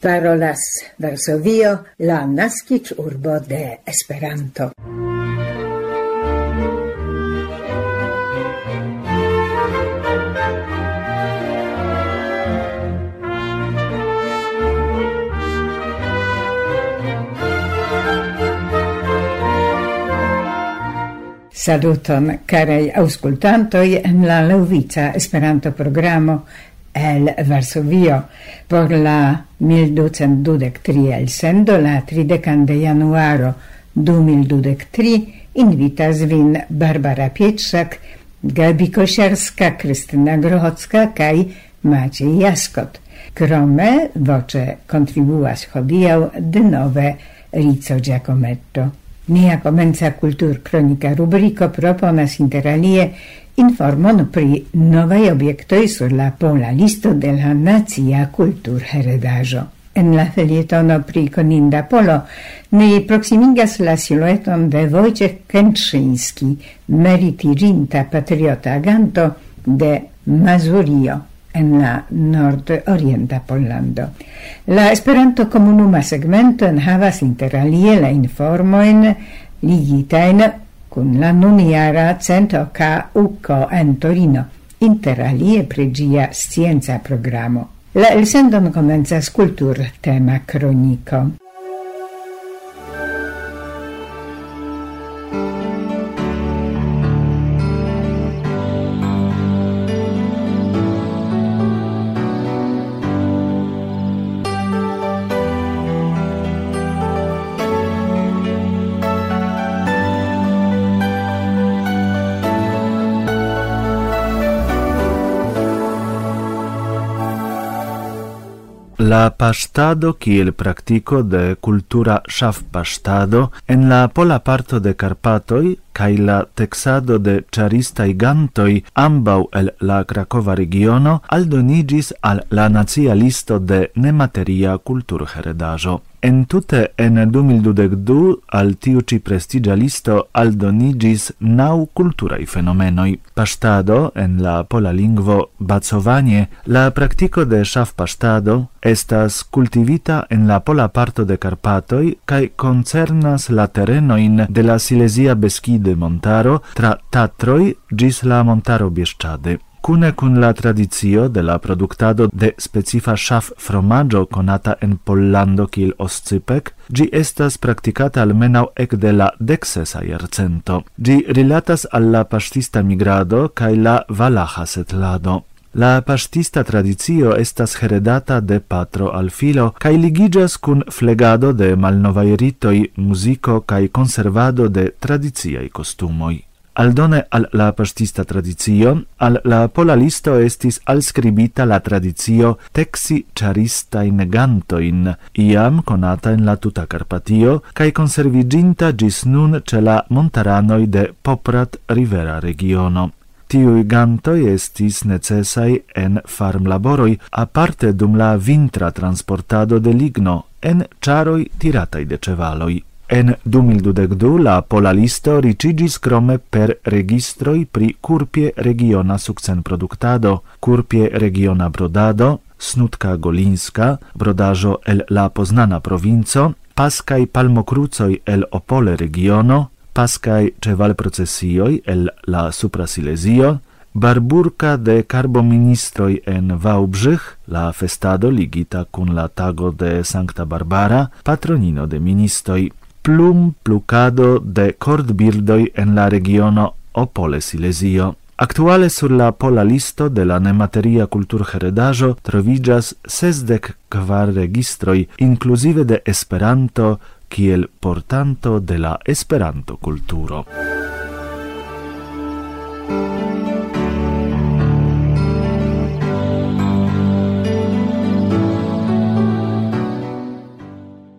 parolas Varsovio, la nascic urbo de Esperanto. Saluton, carei auscultantoi en la Lauvica Esperanto programo el Varsovio por la 1223 el sendo la 30 de januaro 2023 invitas vin Barbara Pietrzak, Gabi Kosiarska, Krystyna Grochocka kaj Maciej Jaskot. Krome voce kontribuas de nove Rico Giacometto. Nia comenza Kultur Kronika rubriko proponas interalie informon pri novaj objektoj sur la pola listo de la nacia kulturheredaĵo. En la felietono pri Koninda Polo ni proksimigas la silueton de Wojciech Kętrzyński, meritirinta patriota aganto de Mazurio en la nord-orienta Pollando. La Esperanto comunuma segmento enhavas interalie la informojn ligitain kun la nuniara cento ca uko en Torino, interalie alie pregia scienza programo. La elsendon komencas kultur-tema cronico. la pastado kiel praktiko de kultura ŝafpaŝtado en la pola parto de Karpatoj kaj la teksado de ĉaristaj gantoj ambaŭ el la Krakova regiono aldoniĝis al la nacia listo de nemateria kulturheredaĵo. En tute en 2022 al tiu ci prestigia listo aldonigis nau culturai fenomenoi. Pastado, en la pola lingvo bacovanie, la practico de shaf pastado estas cultivita en la pola parto de Carpatoi cae concernas la terenoin de la Silesia Beskide montaro tra Tatroi gis la montaro Biesciade cune cun la tradizio de la productado de specifa shaf fromaggio conata en Pollando kil oscipec, gi estas practicata almenau ec de la dexesa iercento. Gi rilatas alla pastista migrado cae la valaja setlado. La pastista tradizio estas heredata de patro al filo cae ligigas kun flegado de malnovaj ritoj, musico kaj conservado de tradiziai costumoi. Aldone al la pastista tradizio, al la pola listo estis alscribita la tradizio texi charistain gantoin, iam conata in la tuta Carpatio, cae conserviginta gis nun ce la montaranoi de Poprat rivera regiono. Tiui gantoi estis necessai en farm laboroi, aparte dum la vintra transportado de ligno, en charoi tiratai de cevaloi. En 2012 la pola listo ricigis crome per registroi pri curpie regiona succen productado, curpie regiona brodado, snutka golinska, brodajo el la poznana provinco, pascai palmocrucoi el opole regiono, pascai ceval procesioi el la supra Silesio, Barburka de carboministroi en Wałbrzych, la festado ligita cun la tago de Sancta Barbara, patronino de ministoi plum plucado de cordbirdoi en la regiono Opole Silesio. Actuale sur la pola listo de la nemateria cultur heredajo trovigas sesdec kvar registroi, inclusive de Esperanto kiel portanto de la Esperanto kulturo.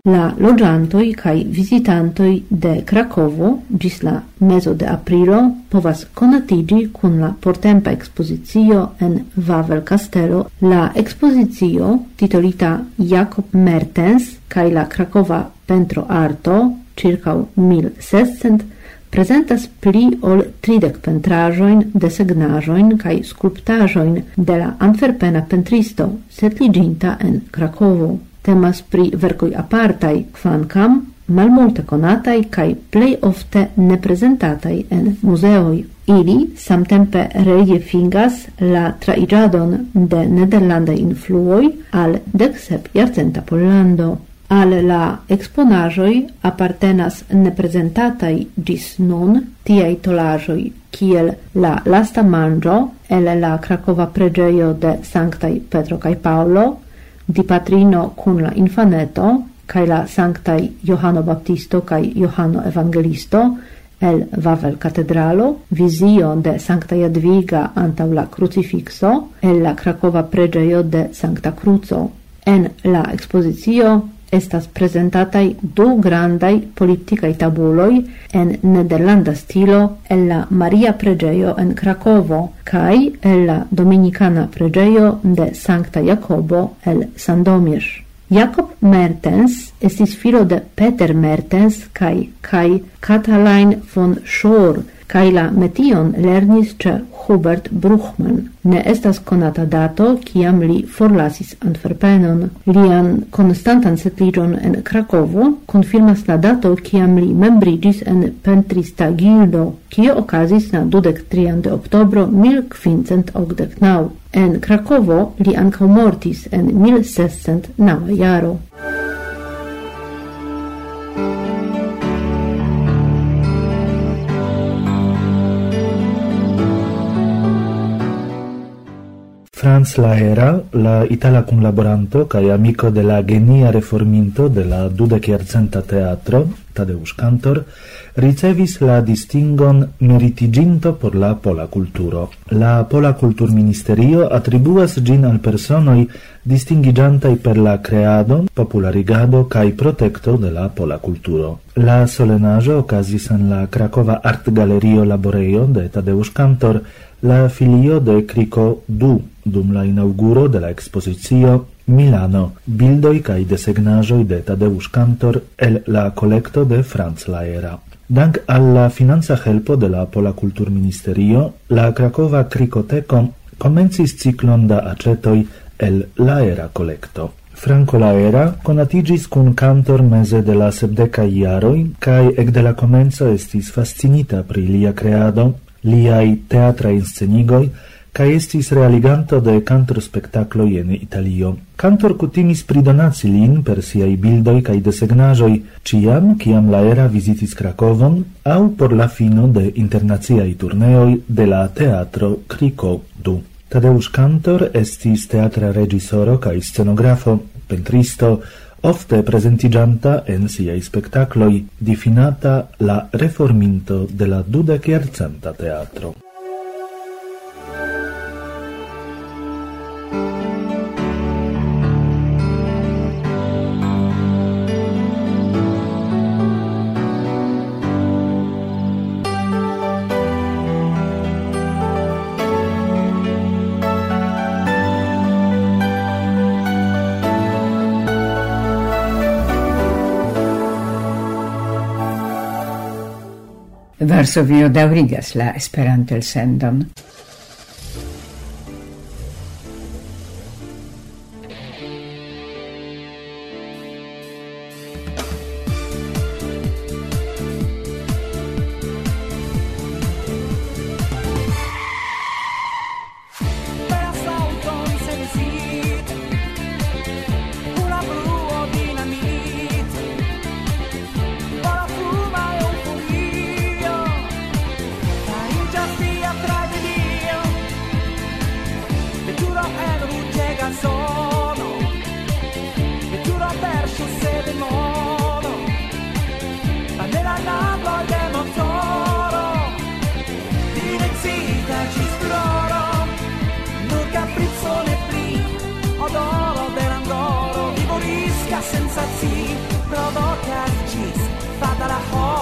la loĝantoj kaj vizitantoj de Krakovo ĝis la mezo de aprilo povas konatiĝi kun la portempa ekspozicio en Wawel Kastelo, la ekspozicio titolita Jakob Mertens kaj la Krakova Pentro Arto circa 1600 prezentas pli ol tridek pentraĵojn, desegnaĵojn kaj skulptaĵojn de la antwerpena pentristo, setliĝinta en Krakovo temas pri verkoj apartaj, kvankam malmulte konataj kaj plej ofte neprezentataj en muzeoj. Ili samtempe rejefingas la trairadon de nederlandaj influoj al deksep jarcenta Pollando. Al la exponajoi apartenas neprezentatai gis nun tiei tolaĵoj kiel la lasta manĝo el la Krakova pregeio de Sanctai Petro kaj Paolo, di patrino cun la infaneto cae la sanctai Johano Baptisto cae Johano Evangelisto el Wawel Catedralo, visio de Sancta Jadwiga antau la Crucifixo, el la Krakova pregeio de Sancta Cruzo. En la ekspozicio estas presentatai du grandai politicai tabuloi en nederlanda stilo el la Maria Pregeio en Krakovo kai el la Dominicana Pregeio de Sankta Jacobo el Sandomir. Jakob Mertens estis filo de Peter Mertens kai kai Katalin von Schor kai la metion lernis ce Hubert Bruchmann. Ne estas konata dato kiam li forlasis Antwerpenon. Lian konstantan setligion en Krakovo konfirmas la dato kiam li membriĝis en pentrista gildo, kio okazis na 23 de oktobro 1589. En Krakovo li ankaŭ mortis en 1609 jaro. Franz Laera, la itala collaboranto kaj amico de la genia reforminto de la dudekjarcenta teatro, Tadeusz Kantor, ricevis la distingon meritiginto por la pola culturo. La pola culturministerio attribuas gin al personoi distingigiantai per la creado, popularigado cae protecto de la pola culturo. La solenajo ocasis en la Cracova Art Galerio Laboreio de Tadeusz Kantor, la filio de Crico Du, dum la inauguro de la exposizio Milano, bildoi cae desegnajoi de Tadeusz Kantor el la kolekto de Franz Laera. Dank al la helpo de la Pola Kulturministerio, la Krakova Krikoteko komencis ciklon da acetoi el Laera kolekto. Franco Laera conatigis cun cantor mese de la sebdeca iaroi, cae ec de la comenzo estis fascinita pri lia creado, liai teatra inscenigoi, ca estis realiganto de cantor spectaclo in Italio. Cantor kutimis pridonaci lin per siai bildoi cae desegnajoi, ciam kiam la era vizitis Krakovon au por la fino de internaziai turneoi de la teatro Kriko du. Tadeusz Kantor estis teatra regisoro kaj scenografo, pentristo, ofte presentigianta en siai spectacloi, difinata la reforminto de la dudeciercenta teatro. Varsovio daurigas la Esperanto-elsendon. sensații, provoca, cheese, fata la hot.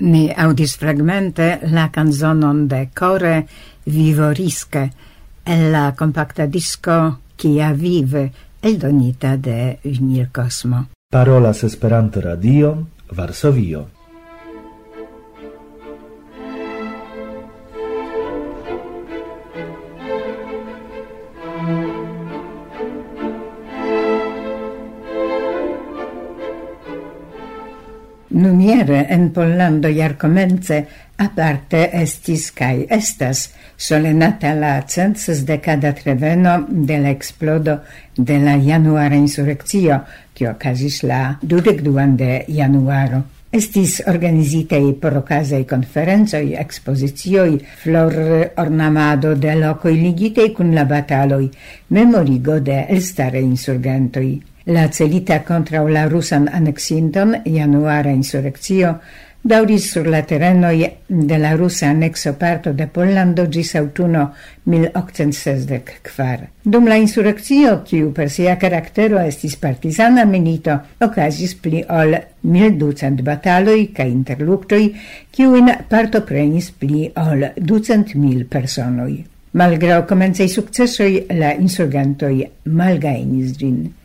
Ni audis fragmente la canzonon de Core Vivorisque e la compacta disco Chia Vive eldonita de Unir Cosmo. Parolas Esperanto Radio, Varsovio. Numiere en Pollando jarkomence aparte estis kaj estas solenata la centdecada treveno de la explodo de la januara insurrectio kio okazis la dudekduan de januaro. Estis organizitei por ocasei konferencoj, ekspozicioj, flor ornamado de locoi ligitei kun la bataloj, memorigo de elstare insurgentoi. La celita contra la rusan aneksindon januara insurekcio dauris sur la terenoj de la rusa annexo parto de Pollando gis autuno 1864. Dum la insurekcio, kiu per sia caractero estis partizana minito, ocasis pli ol 1200 bataloi ca interluctoi, kaj in parto prenis pli ol 200.000 personoi. Malgrau comencei successoi, la insurgentoi malgainis ĝin.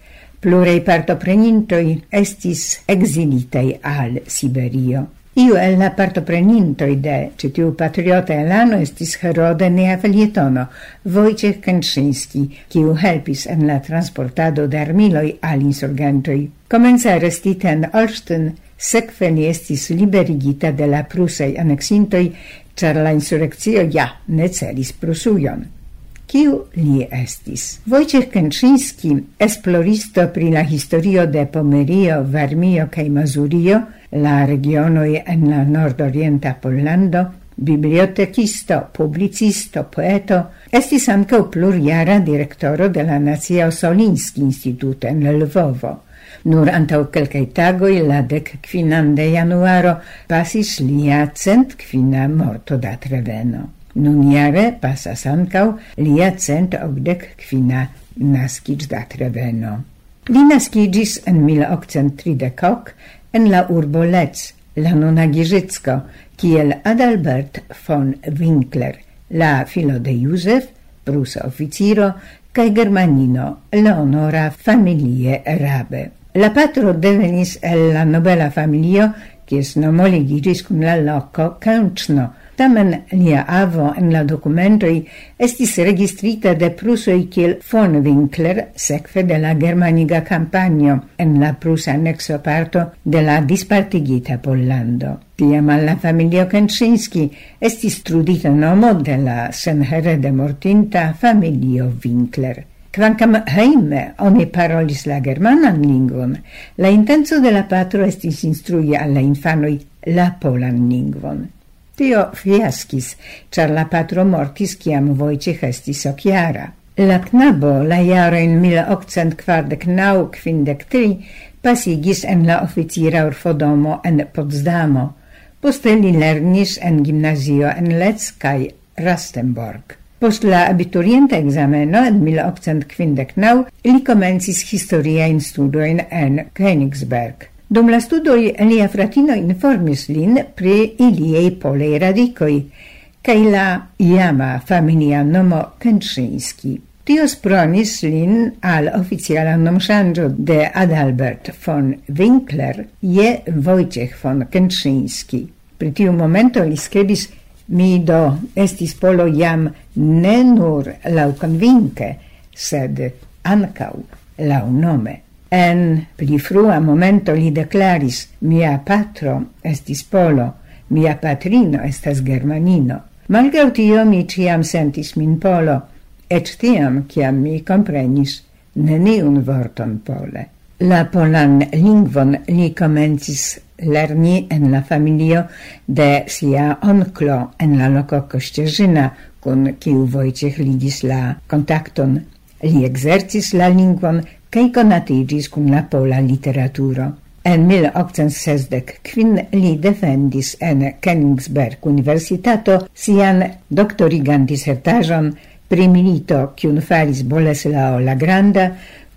Plurei partoprenintoi estis exilitei al Siberio. Iu el la partoprenintoi de citiu patriota elano estis Herode Neafelietono, Wojciech Kętrzyński, kiu helpis en la transportado de armiloi al insurgentoi. Comenza restite en Olsztyn, sekve li estis liberigita de la prusei aneksintoj, char la insurrekcio ja ne celis Prusujon. Kiu li estis? Wojciech Kęczyński, esploristo pri la historio de Pomerio, Varmio kaj Mazurio, la regionoj en la nordorienta Pollando, bibliotekisto, publicisto, poeto, estis ankaŭ plurjara direktoro de la Nacia Osolinski Instituto en Lvovo. Nur antau kelkaj tagoj, la dec quinan de januaro pasis lia cent quina morto da Treveno. Nun jare pasas ancau lia cent ogdec quina nascic dat reveno. Li naskiĝis en 1830 en la urbo Lec, la nona Giżycko, kiel Adalbert von Winkler, la filo de Józef, prusa officiro, cae germanino Leonora familie rabe. La patro devenis el la nobela familio, kies nomoligiĝis cum la loco Kančno, Tamen lia avo en la documentoi estis registrita de Prusoi kiel von Winkler, sekve de la germaniga campagno en la prusa nexo parto de la dispartigita Pollando. Tiam alla familio Kenczynski estis trudita nomo de la senherede mortinta familio Winkler. Quancam heime oni parolis la germanan lingvon, la intenso de la patro estis instrui alla infanoi la polan lingvon. Tio fiaskis, char la patro mortis ciam Wojciech estis ociara. La knabo la jarojn 1849 kvindek pasigis en la oficira orfodomo en Potsdamo. Poste li lernis en gimnazio en Letz kaj Rastenborg. Post la abiturienta exameno en 1859 li komencis historiajn studoin en Königsberg. Dum la studoi lia fratino informis lin pri iliei polei radicoi, cae la iama familia nomo Kęczyński. Tio spronis lin al oficiala nomŝanĝo de Adalbert von Winkler je Wojciech von Kęczyński. Pri tiu momento li scribis Mi do estis polo jam ne nur lau konvinke, sed ancau lau nome. En pli frua momento li declaris, mia patro estis polo, mia patrino estas germanino. Malgau tio mi ciam sentis min polo, et tiam, ciam mi comprenis, neniun vorton pole. La polan lingvon li comencis lerni en la familio de sia onclo en la loco Kościerzyna, kun kiu Wojciech ligis la kontakton. Li exercis la lingvon cae conatigis cum la pola literaturo. En 1865 li defendis en Königsberg Universitato sian doctorigan dissertajon pri milito cium faris Boleslao la Granda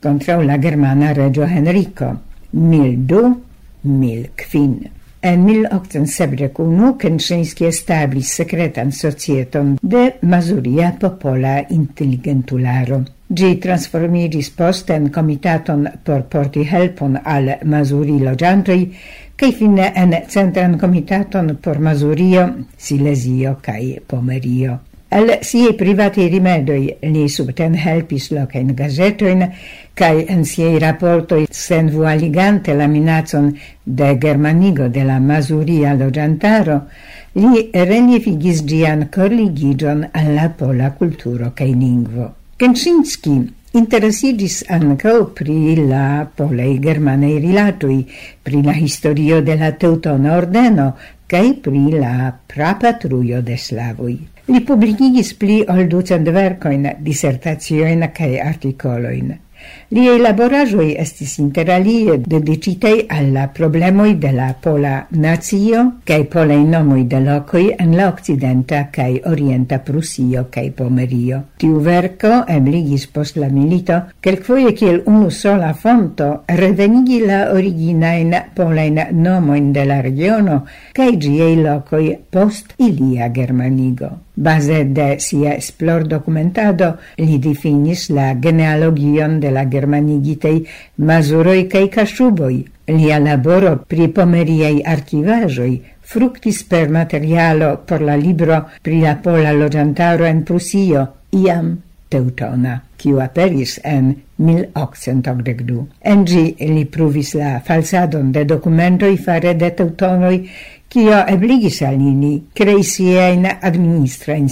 contra la germana regio Henrico. 1200 1205. En 1871 Kętrzyński establis secretan societon de Mazuria Popola Intelligentularo. Gi transformigis poste en comitaton por porti helpon al Mazuri logiantoi, cae fine en centran comitaton por Mazurio, Silesio cae Pomerio. Al siei privati rimedoi li subten helpis locain gazetoin, cae en siei rapportoi sen aligante la minacon de Germanigo de la Masuria logiantaro, li renifigis gian corligigion alla pola culturo cae lingvo. Kenczynski interesigis ankaŭ pri la polei germanei rilatui, pri la historio de la Teutona Ordeno kaj pri la prapatruio de slavoj. Li publikigis pli ol ducent vercoin, disertaciojn kaj articoloin. Liei laboraĵoj estis interalie dediĉitaj al la problemoj de la pola nazio cae polei nomoi de locoi en la occidenta cae orienta Prusio cae Pomerio. Tiu verco ebligis post la milito kelkfoje kiel unu sola fonto revenigi la originain polein nomoin de la regiono cae giei locoi post ilia germanigo. Base de sia esplor documentado li definis la genealogion de la germanigitei mazuroi kaj casuboi. Lia laboro pri pomeriei archivajoi fructis per materialo por la libro pri la pola logiantaro en Prusio, iam teutona, kiu aperis en 1882. En gi li pruvis la falsadon de documentoi fare de teutonoi, cio ebligis al ili krei siajn administrajn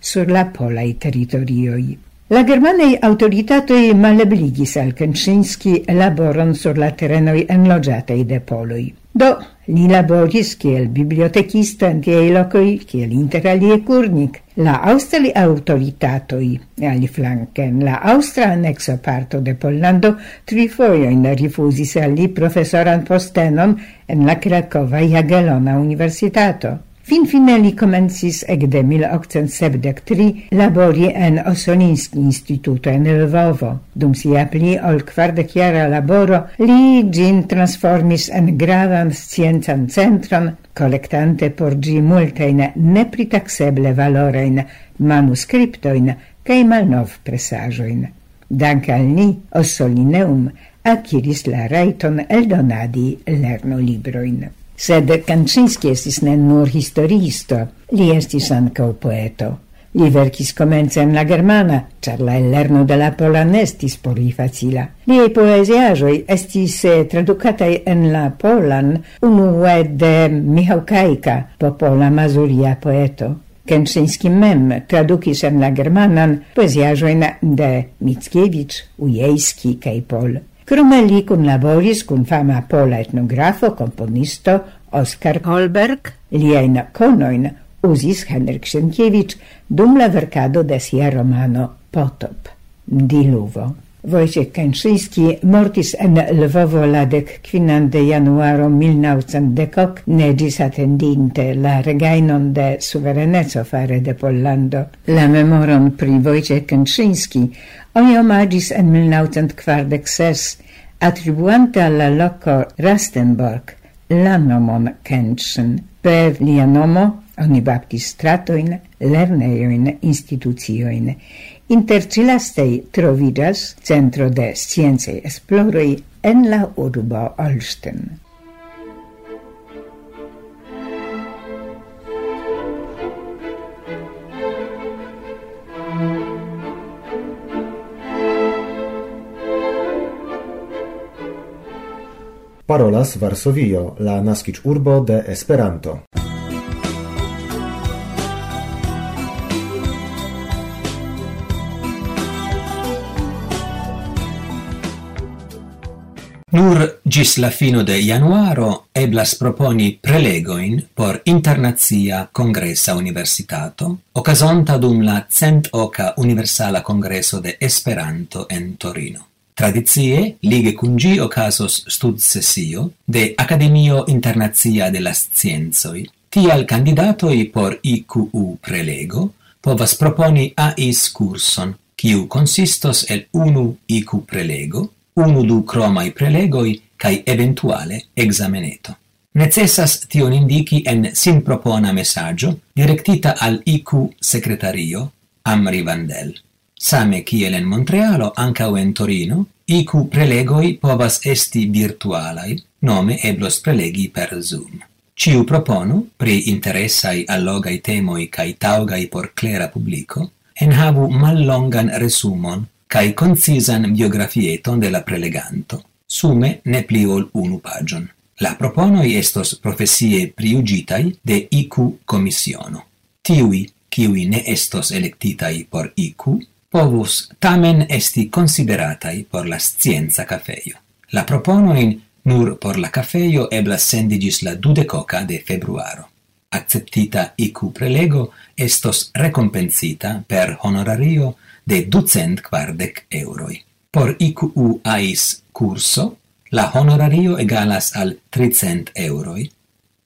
sur la polai territorioi. La germanei autoritatoi malebligis al Kenczynski laboron sur la terenoi enlogiatei de Poloi. Do Li laboris kiel bibliotekisto en tiaj lokoj, kiel interalie Kurnik, la aŭstraj aŭtoritatoj, aliflanke en la aŭstra aneksa parto de Pollando tri fojojn rifuzis al li profesoran postenon en la Krakova Jagelona Universitato. Finfine li comencis ec de 1873 labori en Osoninski instituto en Lvovo. Dum si pli ol kvardekjara laboro li gin transformis en gravan sciencan centron, collectante por gi multein nepritaxeble valorein manuscriptoin cae malnov presaĵojn. Dank al ni Osolineum akiris la rajton eldonadi lernolibrojn. Sed Kanczynski estis ne nur historiisto, li estis ancau poeto. Li verkis komence en la germana, ĉar la lerno de la pola estis por li facila. Liaj poeziaĵoj estis eh, tradukataj en la polan unue de Michał Kajka, popola mazuria poeto. Kęczyński mem tradukis en la germanan poeziaĵojn de Mickiewicz, Ujejski kaj Pol. Krome li kunlaboris kun fama pola etnografo, komponisto Oskar Kolberg, liajn konojn uzis Henryk Sienkiewicz dum la verkado de sia romano Potop, Diluvo. Wojciech Kęczyński mortis en Lwowo la dec quinan de januaro 1910 ne attendinte la regainon de suverenezzo fare de Pollando. La memoron pri Wojciech Kęczyński oni omagis en 1946 attribuante alla loco Rastenborg la nomon Kęczyn. Per lia nomo oni baptis stratoin, lerneion, institucioin, Inter cilastei trovidas centro de scienze esploroi en la urbo Olsten. Parolas Varsovio, la naskic urbo de Esperanto. Nur gis la fino de januaro eblas proponi prelegoin por internazia congressa universitato, ocasonta dum la cent oca universala congresso de Esperanto en Torino. Tradizie, lige cun gi ocasos stud sessio de Academio Internazia de las Scienzoi, tial candidatoi por IQU prelego povas proponi AIS curson, kiu consistos el unu IQ prelego, unu du cromai prelegoi cae eventuale exameneto. Necessas tion indici en sin propona messaggio directita al IQ secretario Amri Vandel. Same kiel en Montrealo, ancau en Torino, IQ prelegoi povas esti virtualai, nome eblos prelegi per Zoom. Ciu propono, pri interessai allogai temoi cae taugai por clera publico, en enhavu mallongan resumon cae concisan biografieton de la preleganto, sume ne pli ol unu pagion. La proponoi estos profesie priugitai de IQ Commissiono. Tiui, kiui ne estos electitai por IQ, povus tamen esti consideratai por la scienza cafeio. La proponoin nur por la cafeio eblas sendigis la dudecoca de februaro. Acceptita IQ prelego estos recompensita per honorario de 240 euroi. Por IQU AIS curso, la honorario egalas al 300 euroi,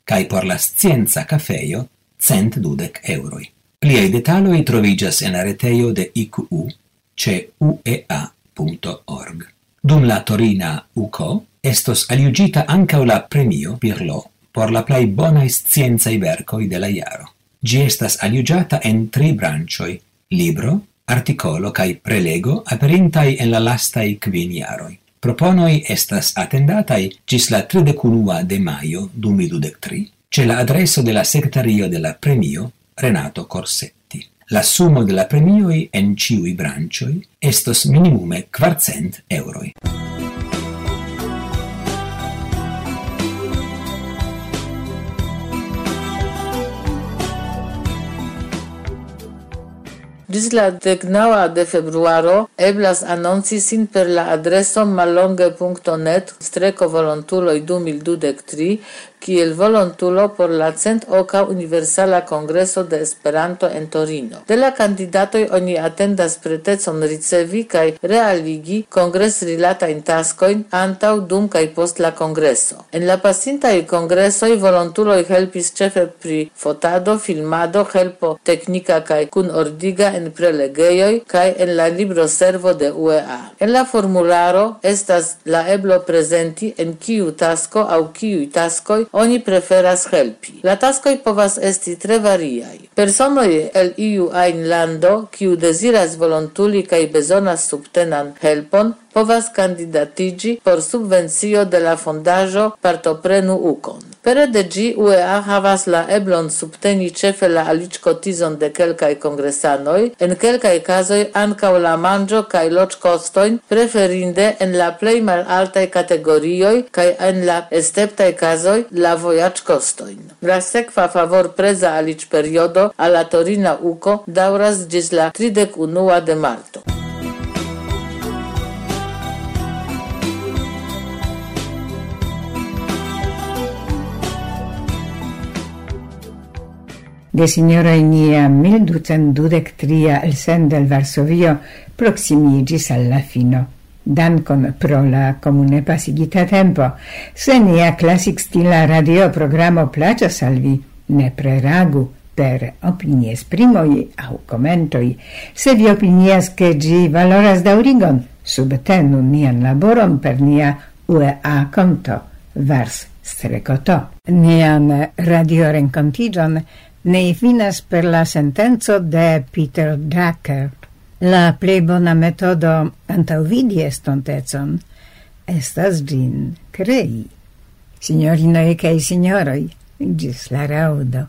cae por la scienza cafeio 120 euroi. Pliei detaloi trovigas en areteio de IQU ce uea.org. Dum la Torina UCO estos aliugita ancau la premio Pirlo por la plei bonae scienzai vercoi de la iaro. Gi estas aliugiata en tri brancioi, libro, articolo cae prelego aperintai en la lastai quin iaroi. Proponoi estas attendatai gis la 31 de maio 2023 ce la adreso de la sekretario de la premio Renato Corsetti. La sumo de la premioj en ciui brancioi estos minimume 400 eŭroj. Gis la decnaua de februaro eblas annonci sin per la adreso mallonge.net streco volontuloi 2023 kiel volontulo por la cent oka Universala Kongreso de Esperanto en Torino. De la kandidatoj oni atendas pretecon ricevi kaj realigi kongres rilatajn taskojn antaŭ, dum kaj post la kongreso. En la pasintaj kongresoj volontuloj helpis ĉefe pri fotado, filmado, helpo teknika kaj kunordiga en prelegejoj kaj en la libroservo de UEA. En la formularo estas la eblo prezenti en kiu tasko aŭ kiuj taskoj oni preferas helpi. La taskoj povas esti tre variaj. Personoj el iu ajn lando, kiu deziras volontuli kaj bezonas subtenan helpon, povas candidatigi por subvencio de la fondajo Partoprenu Ukon. Pere de gi UEA havas la eblon subteni cefe la aliĝkotizon de kelkaj kongresanoj, en kelkaj kazoj ankaŭ la manĝo kaj loĝkostojn preferinde en la plej malaltaj kategorioj kaj en la esteptaj kazoj la vojaĝkostojn. La sekva favor preza aliĝperiodo al la Torina Uko daŭras ĝis la 31 de marto. de signora Inia 1223 el sen del Varsovio proximigis alla fino. Dankon pro la comune pasigita tempo, se nia classic stila radio programo placia salvi, ne preragu per opinie esprimoi au commentoi. Se vi opinias che gi valoras daurigon, subtenu nian laboron per nia UEA conto, vers strecoto. Nian radio rencontigion ne finas per la sentenzo de Peter Drucker. La plei bona metodo antauvidi estontezon estas gin krei. Signorinoi kaj signoroi, gis la raudo.